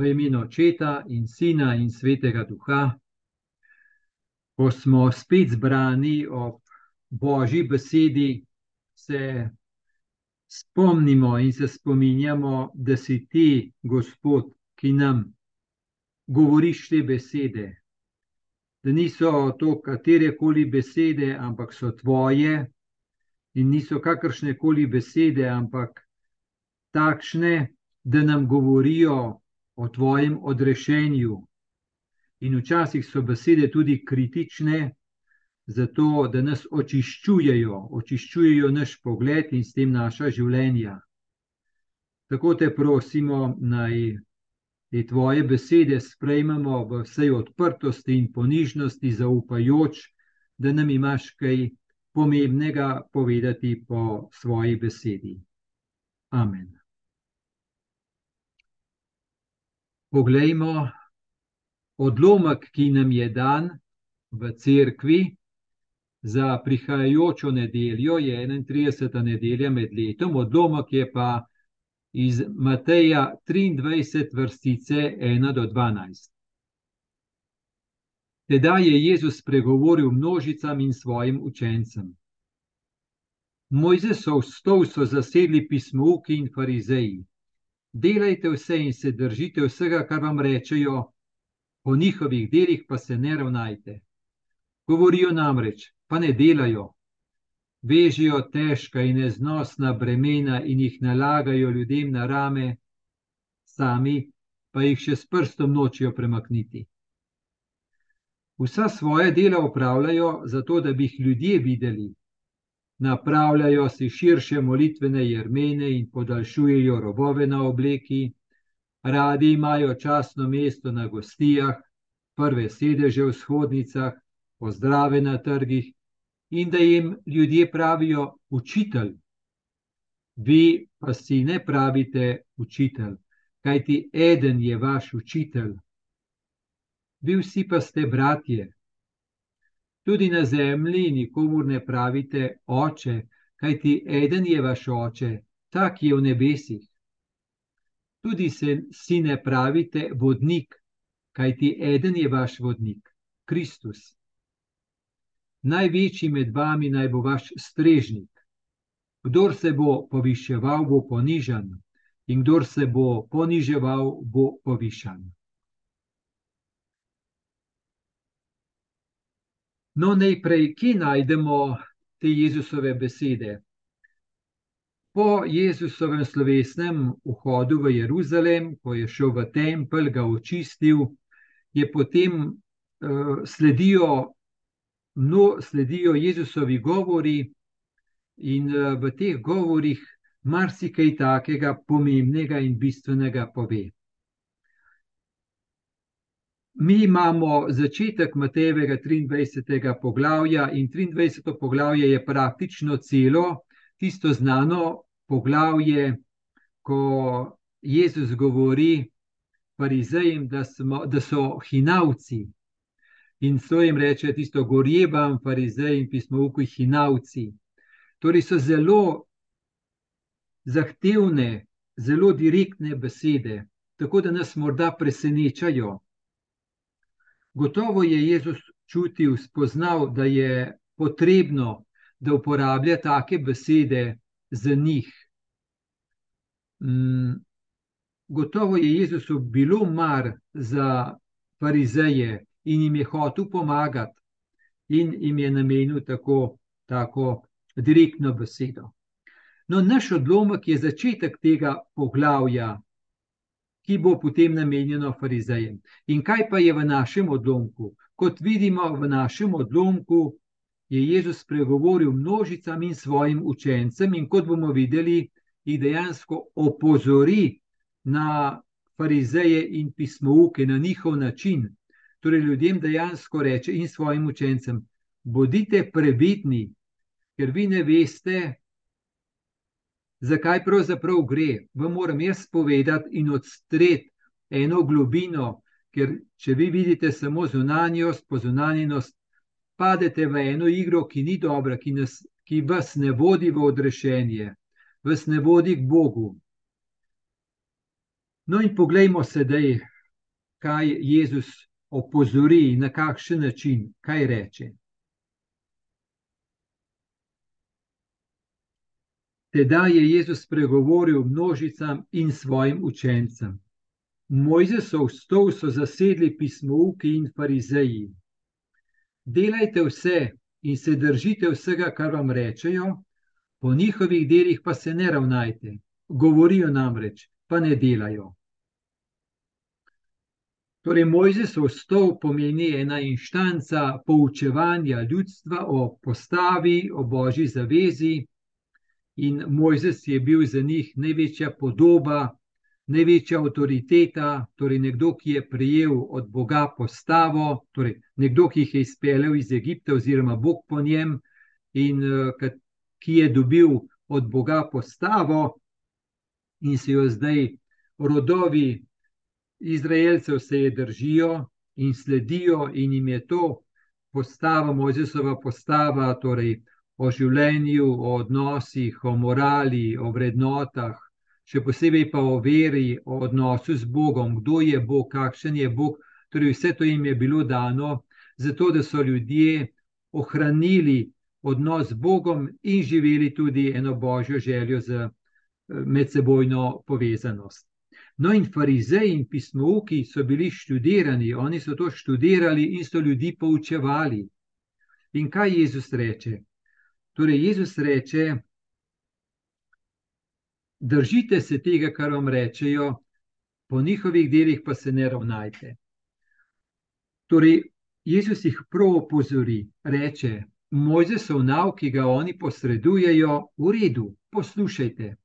v imenu Očeta in Sina in Svetega Duha, ko smo spet zbrani ob Božji besedi, se spomnimo in se spominjamo, da si ti, Gospod, ki nam govoriš te besede. Da niso to katere koli besede, ampak so tvoje, in niso kakršne koli besede, ampak takšne, da nam govorijo o tvojem odrešenju. In včasih so besede tudi kritične, zato da nas očiščujejo, očiščujejo naš pogled in s tem naša življenja. Tako te prosimo, naj te tvoje besede sprejmemo v vsej odprtosti in ponižnosti, zaupajoč, da nam imaš kaj pomembnega povedati po svoji besedi. Amen. Poglejmo odlomek, ki nam je dan v cerkvi za prihajajočo nedeljo, je 31. nedelja med letom, odlomek je pa iz Mateja 23, vrstice 1 do 12. Tedaj je Jezus spregovoril množicam in svojim učencem. Mojzesov stol so zasedli pismovki in farizeji delajte vse in se držite vsega, kar vam rečejo, po njihovih delih pa se ne ravnajte. Govorijo namreč, pa ne delajo. Vežijo težka in neznosna bremena in jih nalagajo ljudem na rame, sami pa jih še s prstom nočijo premakniti. Vsa svoje dela upravljajo zato, da bi jih ljudje videli, napravljajo si širše molitvene jermene in podaljšujejo robove na obleki, radi imajo časno mesto na gostijah, prve sedeže v shodnicah, pozdrave na trgih in da jim ljudje pravijo učitelj. Vi pa si ne pravite učitelj, kajti eden je vaš učitelj. Vi vsi pa ste bratje, Tudi na zemlji nikomur ne pravite oče, kajti eden je vaš oče, tak je v nebesih. Tudi se si ne pravite vodnik, kajti eden je vaš vodnik, Kristus. Največji med vami naj bo vaš strežnik. Kdor se bo poviševal, bo ponižan, in kdor se bo poniževal, bo povišan. No, najprej, kje najdemo te Jezusove besede? Po Jezusovem slovesnem vhodu v Jeruzalem, ko je šel v tempelj, ga očistil, je potem uh, sledijo, no, sledijo Jezusovi govori, in uh, v teh govorih marsikaj takega pomembnega in bistvenega pove. Mi imamo začetek Matejevega 23. poglavja in 23. poglavje je praktično celo tisto znano poglavje, ko Jezus govori farizejem, da, da so hinavci. In so jim reče tisto gorjebam, farizej in pismovki hinavci. Torej so zelo zahtevne, zelo direktne besede, tako da nas morda presenečajo. Gotovo je Jezus čutil, spoznal, da je potrebno, da uporablja take besede za njih. Mm, gotovo je Jezusu bilo mar za farizeje in jim je hotel pomagati, in jim je namenil tako, tako direktno besedo. No, naš odlomek je začetek tega poglavja, ki bo potem namenjeno farizejem. In kaj pa je v našem odlomku? Kot vidimo, v našem odlomku je Jezus spregovoril množicam in svojim učencem, in kot bomo videli, jih dejansko opozori na farizeje in pismouke, na njihov način. Torej, ljudem dejansko reče in svojim učencem: Bodite previdni, ker vi ne veste, zakaj pravzaprav gre. Vam moram jaz povedati in odstreti eno globino, ker če vi vidite samo zunanjost, pozunanjenost, padete v eno igro, ki ni dobra, ki, nas, ki vas ne vodi v odrešenje, vas ne vodi k Bogu. No, in poglejmo sedaj, kaj Jezus opozori, na kakšen način, kaj reče. Teda je Jezus spregovoril množicam in svojim učencem. Mojzesov stol so zasedli pismovki in farizeji. Delajte vse in se držite vsega, kar vam rečejo, po njihovih delih pa se ne ravnajte. Govorijo namreč, pa ne delajo. Torej, Mojzesov stol pomeni ena inštanca poučevanja ljudstva o postavi, o božji zavezi, in Mojzes je bil za njih največja podoba, največja avtoriteta, torej nekdo, ki je prejel od Boga postavo, torej nekdo, ki jih je izpeljal iz Egipta, oziroma Bog po njem, in ki je dobil od Boga postavo, in se jo zdaj rodovi Izraelcev se je držijo in sledijo, in jim je to postava, Mojzesova postava, torej o življenju, o odnosih, o morali, o vrednotah, še posebej pa o veri, o odnosu z Bogom, kdo je Bog, kakšen je Bog. Torej, vse to jim je bilo dano, zato da so ljudje ohranili odnos z Bogom in živeli tudi eno božjo željo za eh, medsebojno povezanost. No, in farizeji in pismovki so bili študirani, oni so to študirali in so ljudi poučevali. In kaj Jezus reče? Torej, Jezus reče: Držite se tega, kar vam rečejo, po njihovih delih pa se ne ravnajte. Torej, Jezus jih prav opozori, reče: Mojzesov nauk, ki ga oni posredujejo, v redu, poslušajte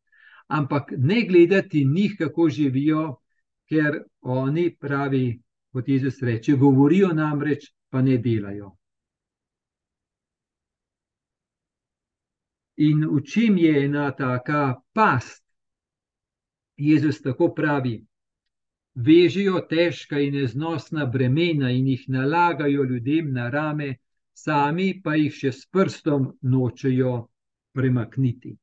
ampak ne gledati njih, kako živijo, ker oni pravi, kot Jezus reče, govorijo namreč, pa ne delajo. In v čem je ena taka past? Jezus tako pravi: vežijo težka in neznosna bremena in jih nalagajo ljudem na rame, sami pa jih še s prstom nočejo premakniti.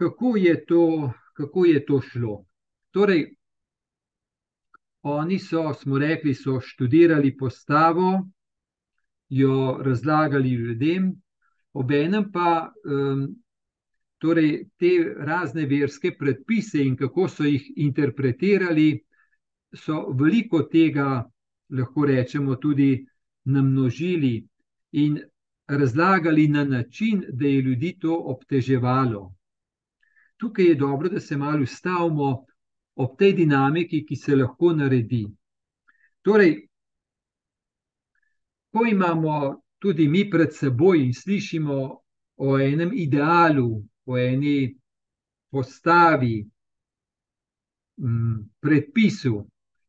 kako je to, kako je to šlo. Torej, oni so, smo rekli, so študirali postavo, jo razlagali ljudem, obenem pa um, torej, te razne verske predpise in kako so jih interpretirali, so veliko tega, lahko rečemo, tudi namnožili in razlagali na način, da je ljudi to obteževalo tukaj je dobro, da se malo ustavimo ob tej dinamiki, ki se lahko naredi. Torej, ko imamo tudi mi pred seboj in slišimo o enem idealu, o eni postavi, predpisu,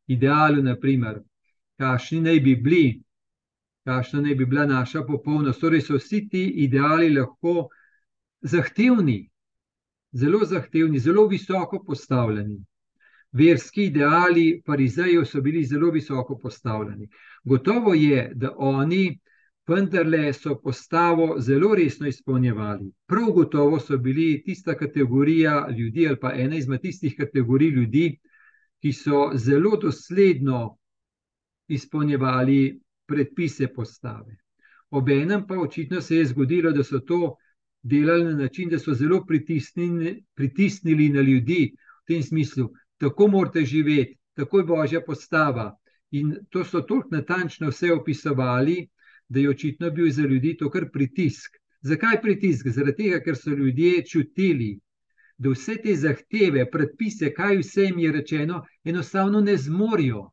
idealu, naprimer, kakšni naj bi bili, kakšna naj bi bila naša popolnost. Torej, so vsi ti ideali lahko zahtevni, zelo zahtevni, zelo visoko postavljeni. Verski ideali farizejev so bili zelo visoko postavljeni. Gotovo je, da oni vendarle so postavo zelo resno izpolnjevali. Prav gotovo so bili tista kategorija ljudi, ali pa ena izmed tistih kategorij ljudi, ki so zelo dosledno izpolnjevali predpise postave. Obenem pa očitno se je zgodilo, da so to delali na način, da so zelo pritisnili, pritisnili na ljudi v tem smislu, tako morate živeti, tako je božja postava. In to so tako natančno vse opisovali, da je očitno bil za ljudi to kar pritisk. Zakaj pritisk? Zaradi tega, ker so ljudje čutili, da vse te zahteve, predpise, kaj vse jim je rečeno, enostavno ne zmorijo.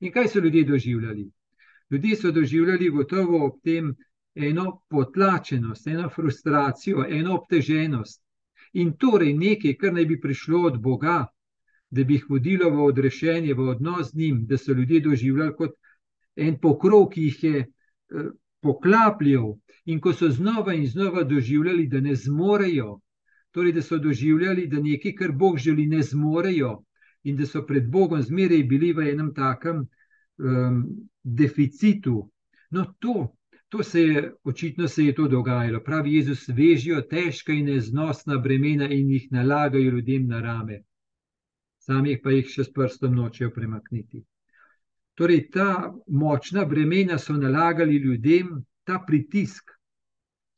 In kaj so ljudje doživljali? Ljudje so doživljali gotovo ob tem, eno potlačenost, eno frustracijo, eno obteženost. In torej nekaj, kar naj bi prišlo od Boga, da bi jih vodilo v odrešenje, v odnos z njim, da so ljudje doživljali kot en pokrov, ki jih je eh, poklapljal, in ko so znova in znova doživljali, da ne zmorejo, torej da so doživljali, da nekaj, kar Bog želi, ne zmorejo, in da so pred Bogom zmeraj bili v enem takem um, deficitu. No, to To se je, očitno se je to dogajalo. Pravi Jezus, vežijo težka in neznosna bremena in jih nalagajo ljudem na rame, samih pa jih še s prstom nočejo premakniti. Torej, ta močna bremena so nalagali ljudem, ta pritisk.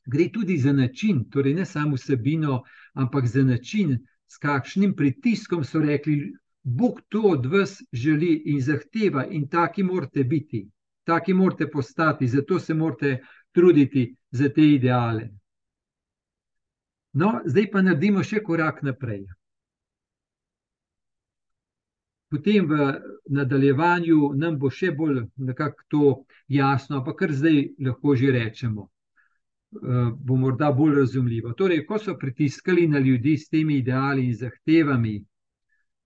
Gre tudi za način, torej ne samo vsebino, ampak za način, s kakšnim pritiskom so rekli, Bog to od vas želi in zahteva, in taki morate biti taki morate postati, zato se morate truditi za te ideale. No, zdaj pa naredimo še korak naprej. Potem v nadaljevanju nam bo še bolj nekako to jasno, ampak kar zdaj lahko že rečemo, bo morda bolj razumljivo. Torej, ko so pritiskali na ljudi s temi ideali in zahtevami,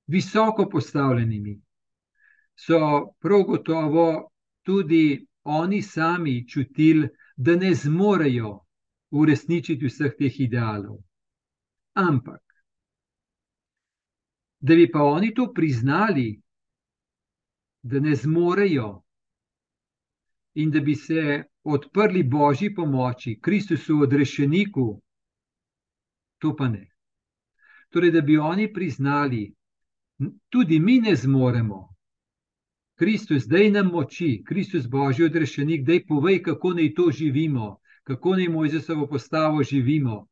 visoko postavljenimi, so prav gotovo tudi oni sami čutili, da ne zmorejo uresničiti vseh teh idealov. Ampak, da bi pa oni to priznali, da ne zmorejo in da bi se odprli božji pomoči, Kristusu odrešeniku, to pa ne. Torej, da bi oni priznali, tudi mi ne zmoremo. Kristus, daj nam moči, Kristus, Božji odrešenik, daj povej, kako naj to živimo, kako naj Mojzesovo postavo živimo.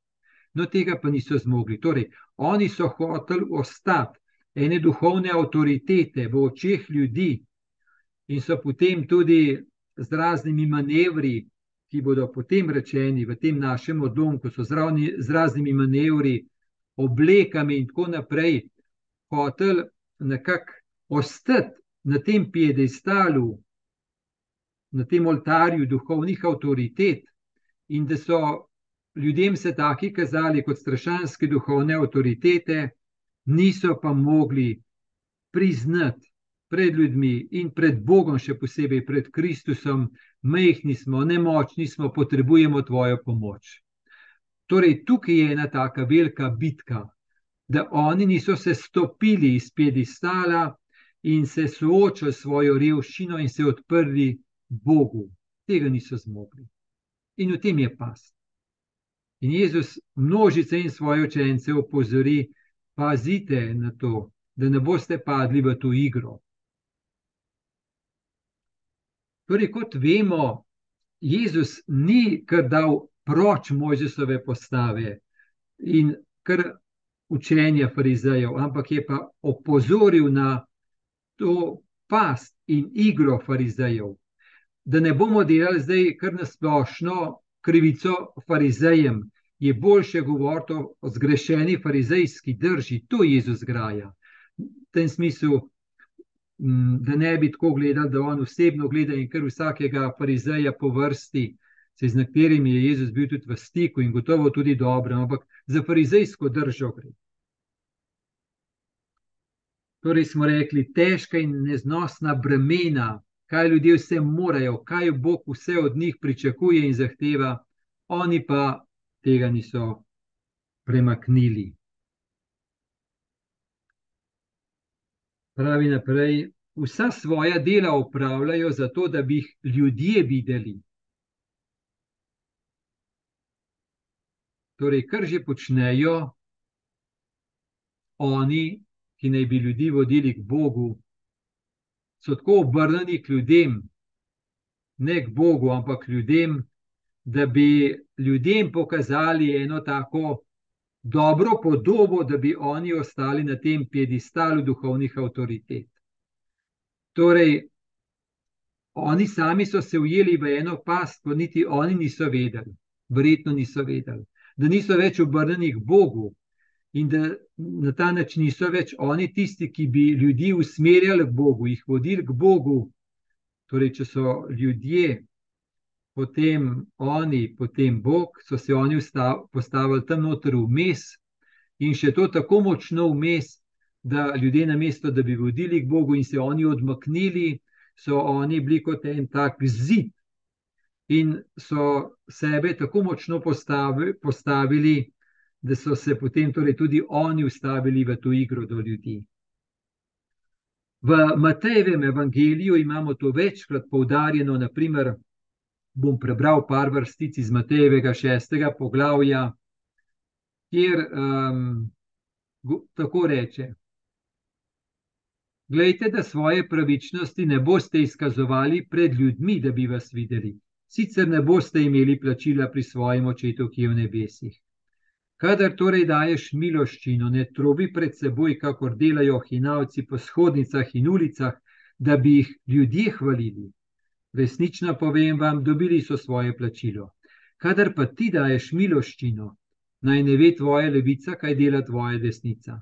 No, tega pa niso zmogli. Torej, oni so hoteli ostati ene duhovne avtoritete v očeh ljudi in so potem tudi z raznimi manevri, ki bodo potem rečeni v tem našem odlomku, so zravni, z raznimi manevri, oblekami in tako naprej, hoteli nekako ostati na tem piedestalu, na tem oltarju duhovnih avtoritet, in da so ljudem se taki kazali kot strašanske duhovne avtoritete, niso pa mogli priznati pred ljudmi in pred Bogom, še posebej pred Kristusom, mehni smo, nemočni smo, potrebujemo tvojo pomoč. Torej, tukaj je ena taka velika bitka, da oni niso se stopili iz piedestala in se soočili s svojo revščino in se odprli Bogu. Tega niso zmogli. In v tem je pas. In Jezus množice in svoje učence opozori, pazite na to, da ne boste padli v to igro. Torej, kot vemo, Jezus ni kar dal proč Mojzesove postave in kar učenja farizejev, ampak je pa opozoril na to past in igro farizejev. Da ne bomo delali zdaj kar na splošno krivico farizejem, je boljše govoriti o zgrešeni farizejski drži, to Jezus graja. V tem smislu, da ne bi tako gledali, da on osebno gleda in kar vsakega farizeja po vrsti, se z katerimi je Jezus bil tudi v stiku in gotovo tudi dobro, ampak za farizejsko držo gre. Torej smo rekli, težka in neznosna bremena, kaj ljudje vse morajo, kaj Bog vse od njih pričakuje in zahteva, oni pa tega niso premaknili. Pravi naprej, vsa svoja dela upravljajo zato, da bi jih ljudje videli. Torej, kar že počnejo, oni ki naj bi ljudi vodili k Bogu, so tako obrnjeni k ljudem, ne k Bogu, ampak k ljudem, da bi ljudem pokazali eno tako dobro podobo, da bi oni ostali na tem piedistalu duhovnih avtoritet. Torej, oni sami so se ujeli v eno past, ko niti oni niso vedeli, verjetno niso vedeli, da niso več obrnjeni k Bogu, in da na ta način niso več oni tisti, ki bi ljudi usmerjali k Bogu, jih vodili k Bogu. Torej, če so ljudje, potem oni, potem Bog, so se oni postavili tam noter vmes in še to tako močno vmes, da ljudje na mesto, da bi vodili k Bogu in se oni odmaknili, so oni bili kot en tak zid. In so sebe tako močno postavili, postavili da so se potem torej tudi oni ustavili v to igro do ljudi. V Matejevem evangeliju imamo to večkrat poudarjeno, naprimer bom prebral par vrstic iz Matejevega šestega poglavja, kjer um, tako reče. Glejte, da svoje pravičnosti ne boste izkazovali pred ljudmi, da bi vas videli, sicer ne boste imeli plačila pri svojem očetu, ki je v nebesih. Kadar torej daješ miloščino, ne trobi pred seboj, kakor delajo hinavci po shodnicah in ulicah, da bi jih ljudje hvalili. Resnično povem vam, dobili so svoje plačilo. Kadar pa ti daješ miloščino, naj ne ve tvoja levica, kaj dela tvoja desnica.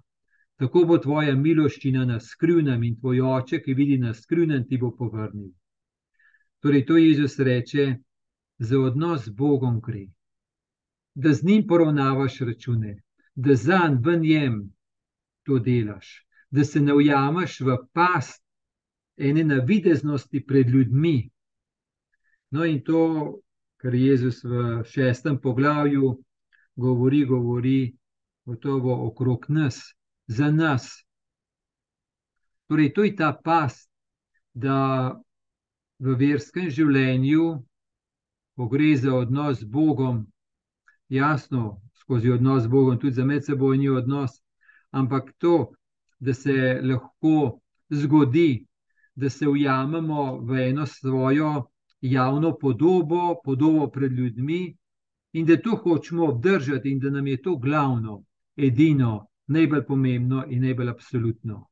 Tako bo tvoja miloščina na skrivnem in tvoj oče, ki vidi na skrivnem, ti bo povrnil. Torej, to Jezus reče, za odnos z Bogom gre da z njim poravnavaš račune, da za njim v njem to delaš, da se ne ujameš v past ene navideznosti pred ljudmi. No, in to, kar Jezus v šestem poglavju govori, govori gotovo okrog nas, za nas. Torej, to je ta past, da v verskem življenju, ko gre za odnos z Bogom, jasno, skozi odnos z Bogom, tudi za medsebojni odnos, ampak to, da se lahko zgodi, da se ujamemo v eno svojo javno podobo, podobo pred ljudmi, in da to hočemo obdržati, in da nam je to glavno, edino, najbolj pomembno in najbolj absolutno.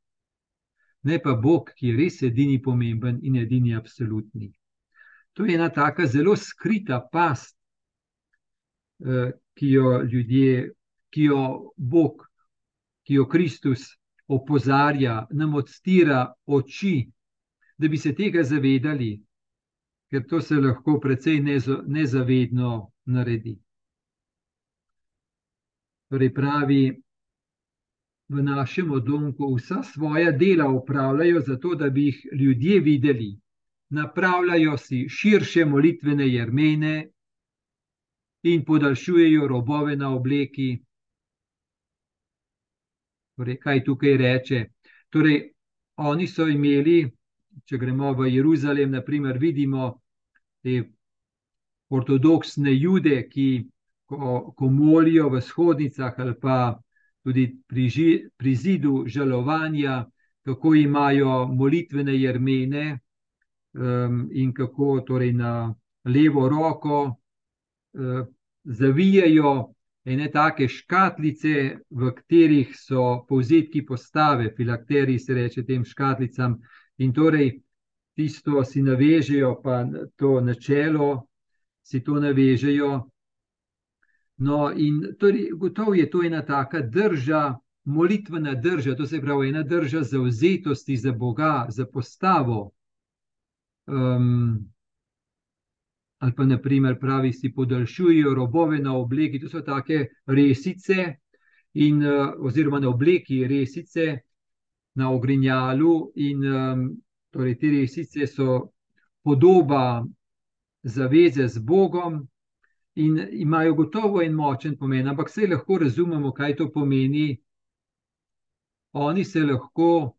Ne pa Bog, ki je res edini pomemben in edini absolutni. To je ena taka zelo skrita past, Eh, ki jo ljudje, ki jo Bog, ki jo Kristus opozarja, nam odstira oči, da bi se tega zavedali, ker to se lahko precej nezavedno naredi. Torej pravi, v našem odlomku vsa svoja dela upravljajo zato, da bi jih ljudje videli. Napravljajo si širše molitvene jermene, in podaljšujejo robove na obleki. Torej, kaj tukaj reče? Torej, oni so imeli, če gremo v Jeruzalem, naprimer, vidimo te ortodoksne jude, ki ko, ko molijo v shodnicah ali pa tudi pri, ži, pri zidu žalovanja, kako imajo molitvene jermene um, in kako torej na levo roko Eh, zavijajo ene take škatlice, v katerih so povzetki postave, filakteri se reče tem škatlicam, in torej tisto si navežejo, pa to načelo si to navežejo. No, in torej, gotovo je to ena taka drža, molitvena drža, to se pravi, ena drža zauzetosti za Boga, za postavo. Um, ali pa naprimer pravi, si podaljšujejo robove na obleki, to so take resice, in, oziroma na obleki resice na ogrinjalu, in um, torej te resice so podoba zaveze z Bogom. In imajo gotovo en močen pomen, ampak vse lahko razumemo, kaj to pomeni. Oni se lahko,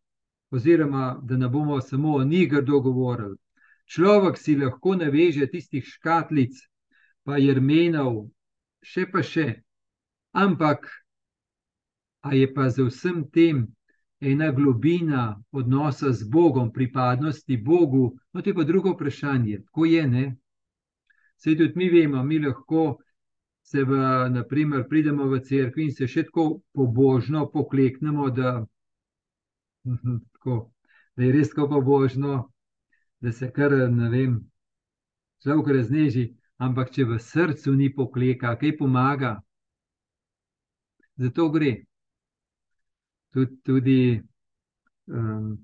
oziroma da ne bomo samo o njih govorili, Človek si lahko naveže tistih škatlic, pa jermenov, še pa še. Ampak, je pa za vsem tem ena globina odnosa z Bogom, pripadnosti Bogu, no, to je pa drugo vprašanje. Tako je, ne? Sej tudi mi vemo, mi lahko se v, naprimer, pridemo v crkvi in se še tako pobožno pokleknemo, da, tako, da je res tako pobožno, da se kar ne vem, človek razneži, ampak če v srcu ni pokleka, kaj pomaga. Zato gre. Tudi, tudi um,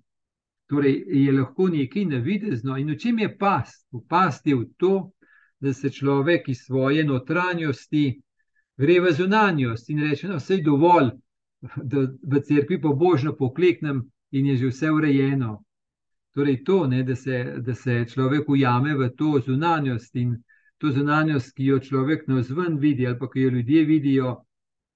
torej je lahko nekaj navidezno. In v čem je past? V pasti je v to, da se človek iz svoje notranjosti gre v zunanjost in reče: No, vse je dovolj, da v cerkvi pobožno pokleknem in je že vse urejeno. Torej, to, ne, da, se, da se človek ujame v to zunanjost in to zunanjost, ki jo človek na vzven vidi, ali pa ki jo ljudje vidijo,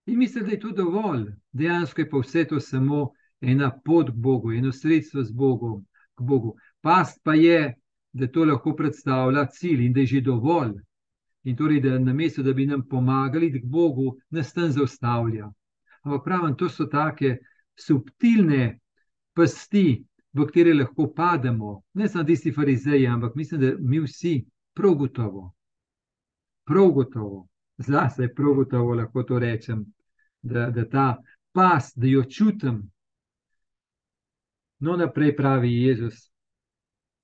in misli, da je to dovolj. Dejansko je pa vse to samo ena pot k Bogu, eno sredstvo Bogom, k Bogu. Past pa je, da to lahko predstavlja cilj in da je že dovolj. In torej, da na mesto, da bi nam pomagali, k Bogu nas tam zaustavlja. Ampak pravim, to so take subtilne pasti, v katere lahko pademo, ne samo tisti farizeji, ampak mislim, da mi vsi, prav gotovo, prav gotovo, zlasti prav gotovo lahko to rečem, da, da ta pas, da jo čutim. No, naprej pravi Jezus.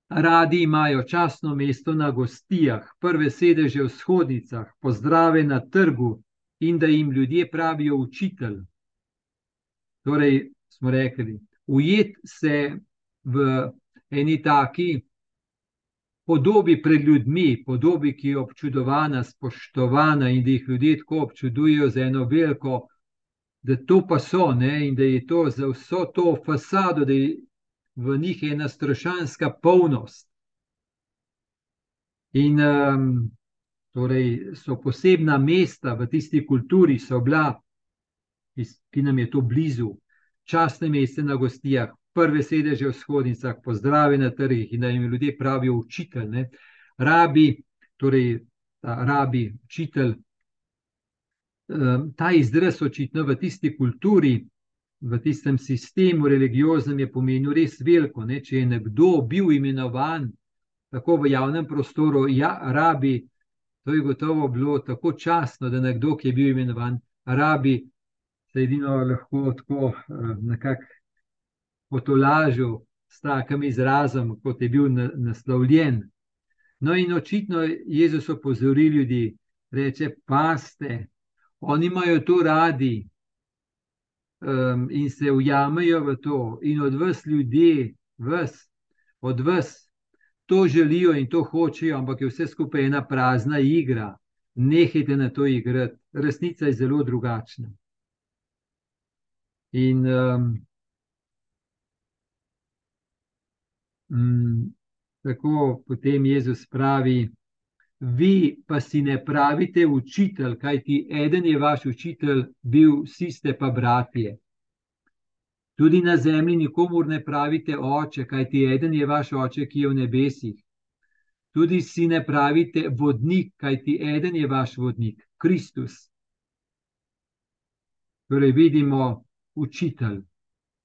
Radi imajo časno mesto na gostijah, prve sedeže v shodnicah, pozdrave na trgu in da jim ljudje pravijo učitelj. Torej, smo rekli, ujet se v eni taki podobi pred ljudmi, podobi, ki je občudovana, spoštovana in da jih ljudje tako občudujejo za eno veliko, da to pa so ne, in da je to za vso to fasado, da je v njih ena strašanska polnost. In um, torej so posebna mesta v tisti kulturi, so bila, ki nam je to blizu, častne mesta na gostijah, prve sedeže v shodnicah, pozdravi na trgih in da jim ljudje pravijo učitelj. Ne? Rabi, torej ta rabi, učitelj. Ta izraz očitno v tisti kulturi, v tistem sistemu religioznem je pomenil res veliko. Ne? Če je nekdo bil imenovan tako v javnem prostoru, ja, rabi, to je gotovo bilo tako časno, da nekdo, ki je bil imenovan, rabi, se edino lahko tako nekako potolažil s takim izrazom, kot je bil naslovljen. No, in očitno Jezus opozori ljudi, reče: Paste, oni imajo to radi um, in se ujamejo v to, in od vas ljudje, vas, od vas to želijo in to hočejo, ampak je vse skupaj ena prazna igra. Nehajte na to igrati, resnica je zelo drugačna. In um, tako potem Jezus pravi, vi pa si ne pravite učitelj, kaj ti eden je vaš učitelj, bil vsi ste pa bratje. Tudi na zemlji nikomor ne pravite oče, kaj ti eden je vaš oče, ki je v nebesih. Tudi si ne pravite vodnik, kaj ti eden je vaš vodnik, Kristus. Torej vidimo učitelj,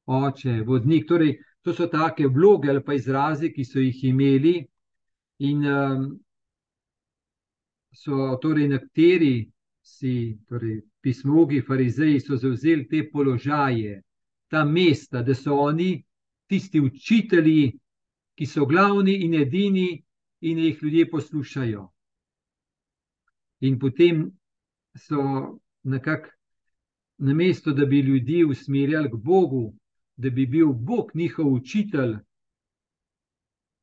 oče, vodnik. Torej, To so take vloge ali pa izrazi, ki so jih imeli, in um, so torej nekateri, si, torej pismogi, farizeji, so zauzeli te položaje, ta mesta, da so oni tisti učitelji, ki so glavni in edini, in jih ljudje poslušajo. In potem so nekako na mesto, da bi ljudi usmerjali k Bogu, da bi bil Bog njihov učitelj.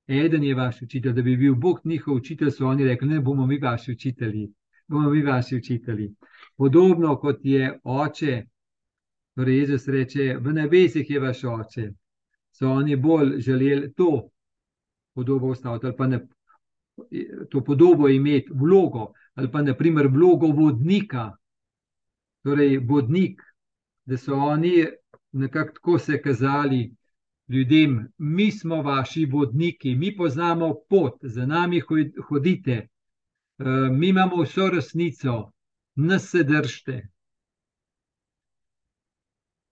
Eden je vaš učitelj, da bi bil Bog njihov učitelj, so oni rekli: Ne bomo mi vaši učitelji, bomo mi vaši učitelji. Podobno kot je oče, torej Jezus reče: V nebesih je vaš oče. So oni bolj želeli to podobo ustaviti ali pa ne. To podobo imeti, vlogo, ali pa naprimer vlogo vodnika, torej vodnik, da so oni nekako tako se kazali ljudem, mi smo vaši vodniki, mi poznamo pot, za nami hodite, eh, mi imamo vso resnico, nas se držite.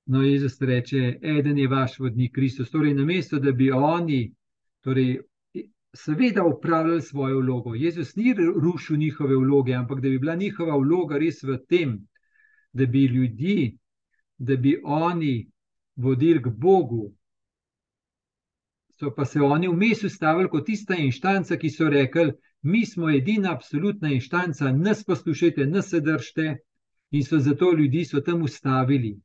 No, Jezus reče, eden je vaš vodnik, Kristus. Torej, na mesto, da bi oni, torej, seveda, upravljali svojo vlogo. Jezus ni rušil njihove vloge, ampak da bi bila njihova vloga res v tem, da bi ljudi da bi oni vodili k Bogu. So pa se oni vmes ustavili kot tista inštanca, ki so rekli: Mi smo edina, absolutna inštanca, nas poslušajte, nas se držite. In so zato ljudi so tam ustavili,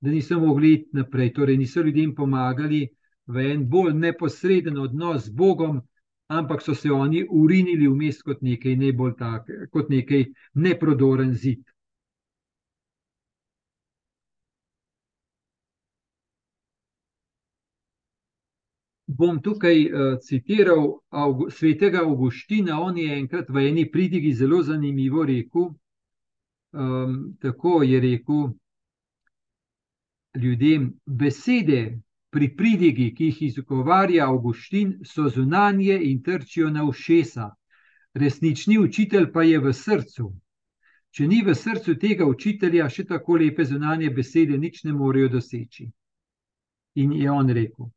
da niso mogli iti naprej. Torej, niso ljudem pomagali v en bolj neposreden odnos z Bogom, ampak so se oni urinili vmes kot nekaj, ne tak, kot nekaj neprodoren zid. Bom tukaj uh, citiral Aug svetega Augustina. On je enkrat v eni pridigi zelo zanimivo rekel. Um, tako je rekel ljudem: besede, pri pridigi, ki jih izgovarja Augustin, so zunanje in trčijo na ušesa. Resnični učitelj pa je v srcu. Če ni v srcu tega učitelja, še tako lepe zunanje besede nič ne morejo doseči. In je on rekel: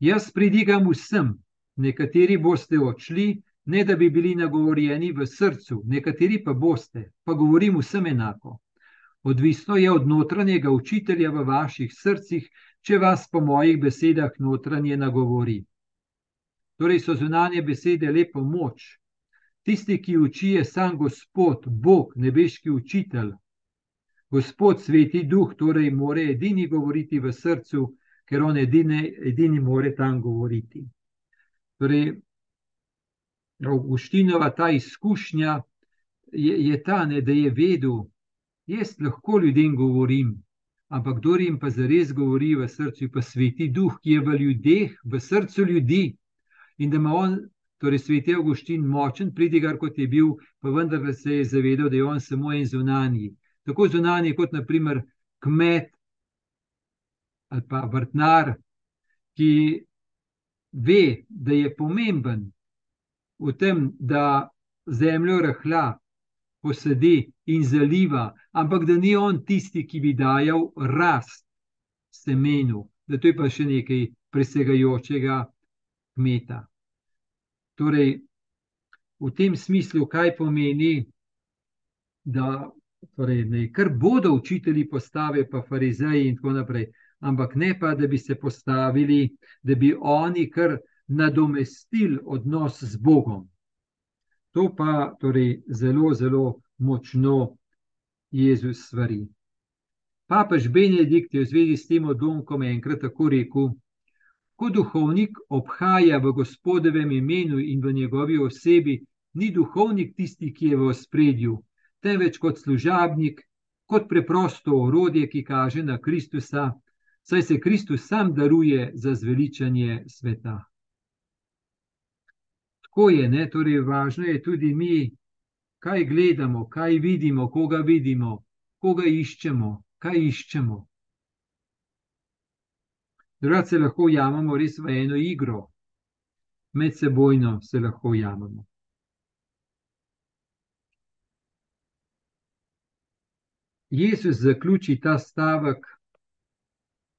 Jaz pridigam vsem, nekateri boste odšli, ne da bi bili nagovorjeni v srcu, nekateri pa boste, pa govorim vsem enako. Odvisno je od notranjega učitelja v vaših srcih, če vas po mojih besedah notranje nagovori. Torej so zunanje besede lepo moč. Tisti, ki uči, je sam Gospod, Bog, nebeški učitelj. Gospod, sveti duh, torej more edini govoriti v srcu, ker on edini, edini more tam govoriti. Torej, Augustinova ta izkušnja je, je ta, ne, da je vedel, jaz lahko ljudem govorim, ampak kdo jim pa zares govori v srcu, pa sveti duh, ki je v ljudeh, v srcu ljudi. In da ima on, torej sveti Augustin, močen pridigar, kot je bil, pa vendar se je zavedal, da je on samo en zunanji. Tako zunanji kot naprimer kmet ali pa vrtnar, ki ve, da je pomemben v tem, da zemljo rahla, posedi in zaliva, ampak da ni on tisti, ki bi dajal rast semenu, da to je pa še nekaj presegajočega kmeta. Torej, v tem smislu, kaj pomeni, da torej, ne, kar bodo učitelji postave, pa farizeji in tako naprej, ampak ne pa, da bi se postavili, da bi oni kar nadomestili odnos z Bogom. To pa torej zelo, zelo močno Jezus stvari. Papež Benedikt je v zvezi s tem odlomkom enkrat tako rekel: Ko duhovnik obhaja v gospodovem imenu in v njegovi osebi, ni duhovnik tisti, ki je v ospredju, temveč kot služabnik, kot preprosto orodje, ki kaže na Kristusa, saj se Kristus sam daruje za zveličanje sveta tako je, ne? torej važno je tudi mi, kaj gledamo, kaj vidimo, koga vidimo, koga iščemo, kaj iščemo. Drugače se lahko ujamemo res v eno igro, med sebojno se lahko ujamemo. Jezus zaključi ta stavek.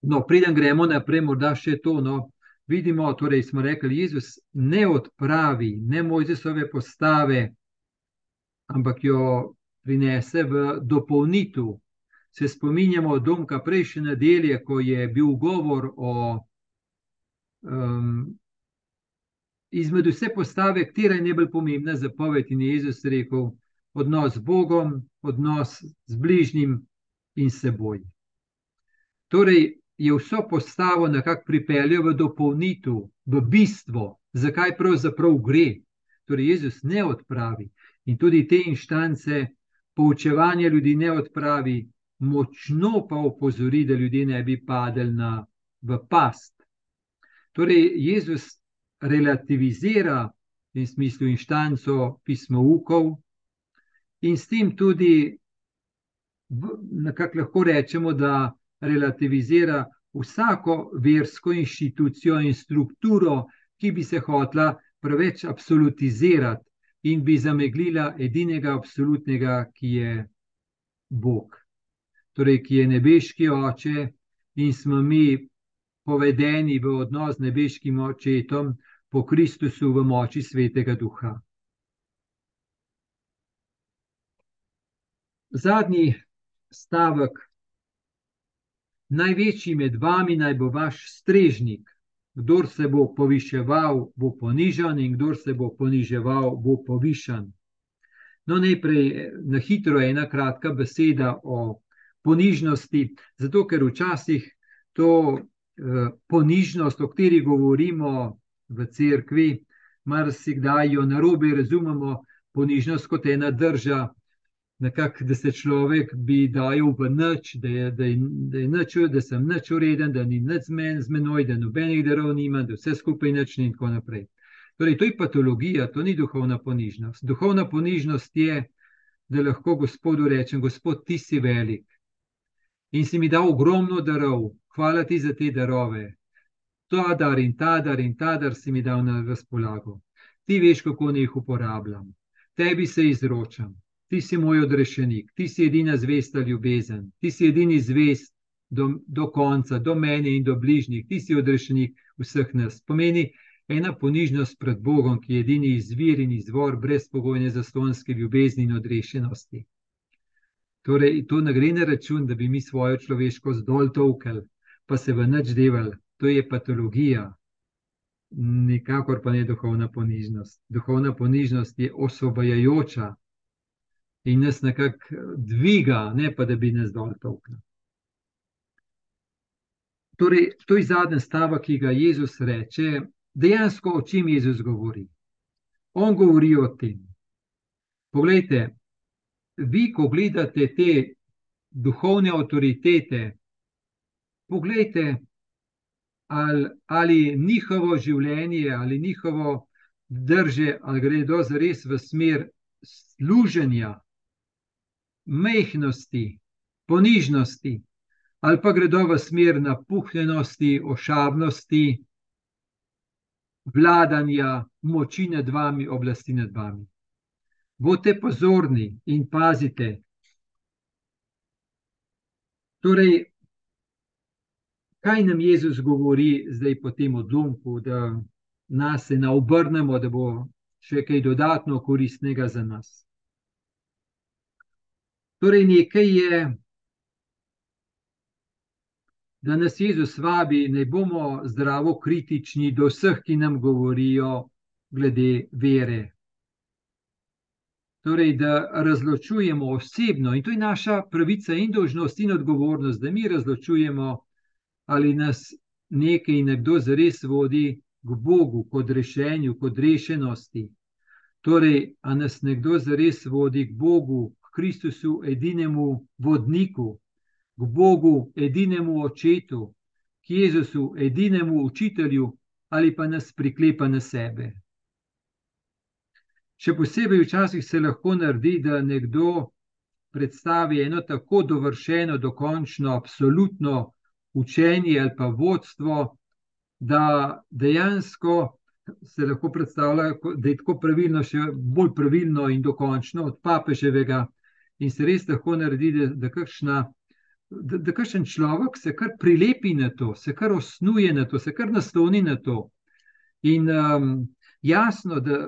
No, preden gremo naprej, morda še to. No, vidimo, torej smo rekli, Jezus ne odpravi, ne Mojzesove postave, ampak jo prinese v dopolnitev. Se spominjamo domka prejšnje nedelje, ko je bil govor o um, izmed vse postave, katera je najbolj pomembna za poved in Jezus rekel: odnos z Bogom, odnos z bližnjim in seboj. Torej, je vso postavo nekako pripeljal v dopolnitev, v bistvo, zakaj pravzaprav gre. Torej, Jezus ne odpravi in tudi te inštance poučevanja ljudi ne odpravi, močno pa opozori, da ljudje ne bi padli na, v past. Torej, Jezus relativizira v tem smislu inštanco pismoukov in s tem tudi, nekako lahko rečemo, da relativizira vsako versko inštitucijo in strukturo, ki bi se hotla preveč absolutizirati in bi zameglila edinega absolutnega, ki je Bog. Torej, ki je nebeški oče in smo mi povedeni v odnos z nebeškim očetom po Kristusu v moči svetega duha. Zadnji stavek Največji med vami naj bo vaš strežnik. Kdor se bo poviševal, bo ponižen, in kdor se bo poniževal, bo povišen. No, najprej na hitro ena kratka beseda o ponižnosti, zato ker včasih to eh, ponižnost, o kateri govorimo v cerkvi, marsikdaj jo narobe razumemo, ponižnost kot ena drža, nekako, da se človek bi dajal v noč, da, da, da, da, da sem noč ureden, da ni nič z, z menoj, da nobenih darov nima, da vse skupaj noč in tako naprej. Torej, to je patologija, to ni duhovna ponižnost. Duhovna ponižnost je, da lahko Gospodu rečem: Gospod, ti si velik in si mi dal ogromno darov, hvala ti za te darove. ta dar in ta dar in ta dar si mi dal na razpolago. Ti veš, kako ne jih uporabljam. Tebi se izročam, ti si moj odrešenik, ti si edina zvesta ljubezen, ti si edini zvest do, do konca, do mene in do bližnjih, ti si odrešenik vseh nas. Pomeni ena ponižnost pred Bogom, ki je edini izvir in izvor brezpogojne zaslonske ljubezni in odrešenosti. Torej, to ne gre na račun, da bi mi svojo človeško zdolj tovkel, pa se v nič deval, to je patologija, nikakor pa ne duhovna ponižnost. Duhovna ponižnost je osvobajajoča in nas nekako dviga, ne pa da bi nas dol tokla. Torej, to je zadnji stavek, ki ga Jezus reče, dejansko o čem Jezus govori. On govori o tem. Poglejte, vi, ko gledate te duhovne avtoritete, poglejte, ali, ali njihovo življenje, ali njihovo drže, ali gre do zares v smer služenja, mehkosti, ponižnosti, ali pa gredo v smer napuhnjenosti, ošabnosti, vladanja, moči nad vami, oblasti nad vami. Bodite pozorni in pazite. Torej, kaj nam Jezus govori zdaj po tem odlomku, da nas se naobrnemo, da bo še kaj dodatno koristnega za nas. Torej, nekaj je, da nas Jezus vabi, da ne bomo zdravo kritični do vseh, ki nam govorijo glede vere. Torej, da razločujemo osebno, in to je naša pravica in dožnost in odgovornost, da mi razločujemo ali nas nekaj nekdo zares vodi k Bogu, kot rešenju, kot rešenosti. Torej, a nas nekdo zares vodi k Bogu, Kristusu, edinemu vodniku, k Bogu, edinemu očetu, k Jezusu, edinemu učitelju, ali pa nas priklepa na sebe. Še posebej včasih se lahko naredi, da nekdo predstavi eno tako dovršeno, dokončno, absolutno učenje ali pa vodstvo, da dejansko se lahko predstavlja, da je tako pravilno, še bolj pravilno in dokončno od papeževega, in se res lahko naredi, da, da, kakšna, da, da kakšen človek se kar prilepi na to, se kar osnuje na to, se kar nasloni na to. In um, jasno, da.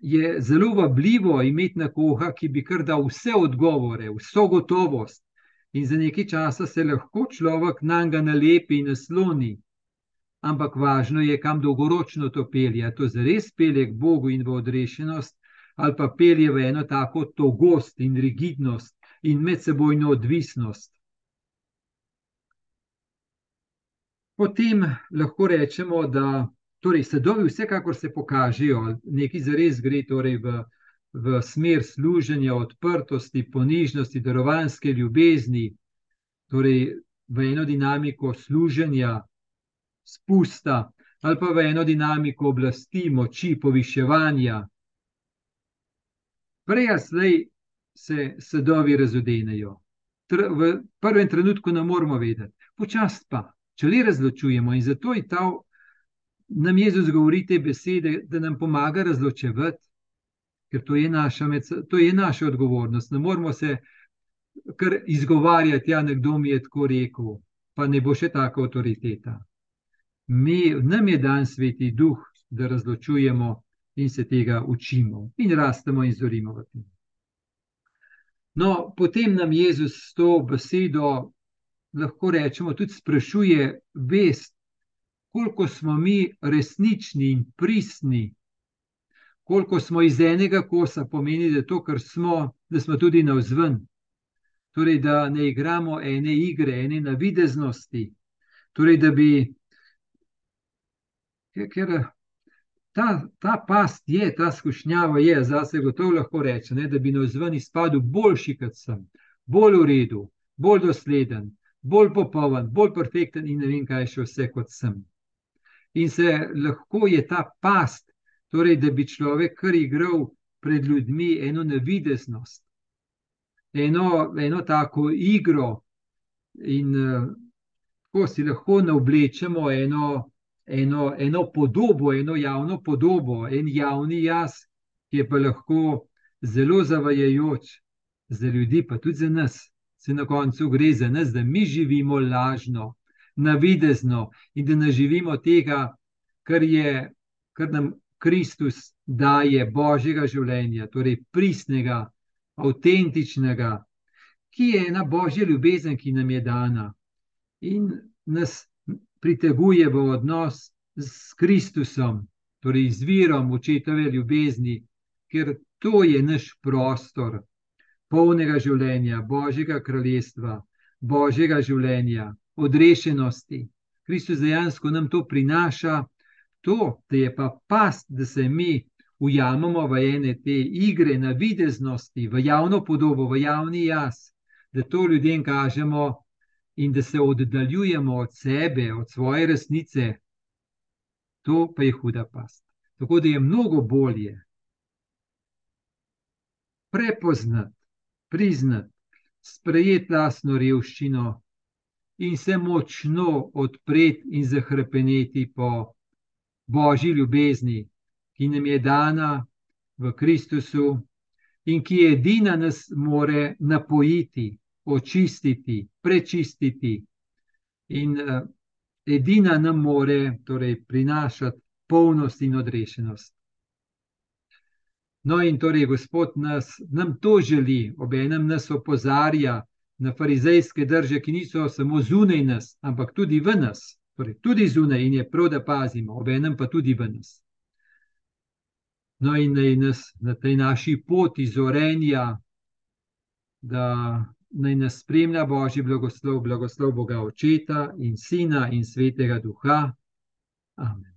Je zelo vabljivo imeti nekoga, ki bi kar dal vse odgovore, vso gotovost, in za nekaj časa se lahko človek na njega nalepi in nasloni. Ampak važno je, kam dolgoročno to pelje. To zares pelje k Bogu in v odrešenost, ali pa pelje v eno tako togost in rigidnost in medsebojno odvisnost. Potem lahko rečemo, da torej, sadovi vsekakor se pokažejo, nekaj zares gre torej v v smer služenja, odprtosti, ponižnosti, darovanske ljubezni, torej v eno dinamiko služenja, spusta, ali pa v eno dinamiko oblasti, moči, poviševanja. Prej ali slej se sadovi razodenejo. V prvem trenutku ne moramo vedeti, počasi pa, če le razločujemo. In zato je ta, nam Jezus govori te besede, da nam pomaga razločevati ker to je naša, to je naša odgovornost. Ne moramo se kar izgovarjati, ja, nekdo mi je tako rekel, pa ne bo še tako avtoriteta. Mi, nam je dan sveti duh, da razločujemo in se tega učimo in rastemo in zorimo v tem. No, potem nam Jezus s to besedo, lahko rečemo, tudi sprašuje vest, koliko smo mi resnični in pristni koliko smo iz enega kosa, pomeni, da to, kar smo, da smo tudi na vzven. Torej, da ne igramo ene igre, ene navideznosti. Torej, da bi. Ker ta, ta past je, ta skušnjava je, za se gotovo lahko reče, ne, da bi na vzven izpadel boljši, kot sem, bolj v redu, bolj dosleden, bolj popoln, bolj perfekten in ne vem, kaj še vse kot sem. In se lahko je ta past Torej, da bi človek kar igral pred ljudmi eno nevideznost, eno, eno tako igro, in uh, tako si lahko naoblečemo eno eno, eno podobo, eno javno podobo, en javni jaz, ki je pa lahko zelo zavajajoč za ljudi, pa tudi za nas. Se na koncu gre za nas, da mi živimo lažno, navidezno in da ne živimo tega, kar, je, kar nam Kristus daje, božjega življenja, torej pristnega, avtentičnega, ki je ena božja ljubezen, ki nam je dana in nas priteguje v odnos s Kristusom, torej z virom očetove ljubezni, ker to je naš prostor polnega življenja, božjega kraljestva, božjega življenja, odrešenosti. Kristus dejansko nam to prinaša, to, je pa past, da se mi ujamemo v ene te igre na videznosti, v javno podobo, v javni jaz, da to ljudem kažemo in da se oddaljujemo od sebe, od svoje resnice, to pa je huda past. Tako da je mnogo bolje prepoznati, priznati, sprejeti lasno revščino in se močno odpreti in zahrepeneti po božji ljubezni, ki nam je dana v Kristusu in ki edina nas more napojiti očistiti, prečistiti. In uh, edina nam more torej, prinašati polnost in odrešenost. No, in torej Gospod nas, nam to želi, obenem nas opozarja na farizejske drže, ki niso samo zunaj nas, ampak tudi v nas, torej tudi zunaj in je prav, da pazimo, obenem pa tudi v nas. No, in naj nas na tej naši poti zorenja, da naj nas spremlja Božji blagoslov, blagoslov Boga Očeta in Sina in Svetega Duha. Amen.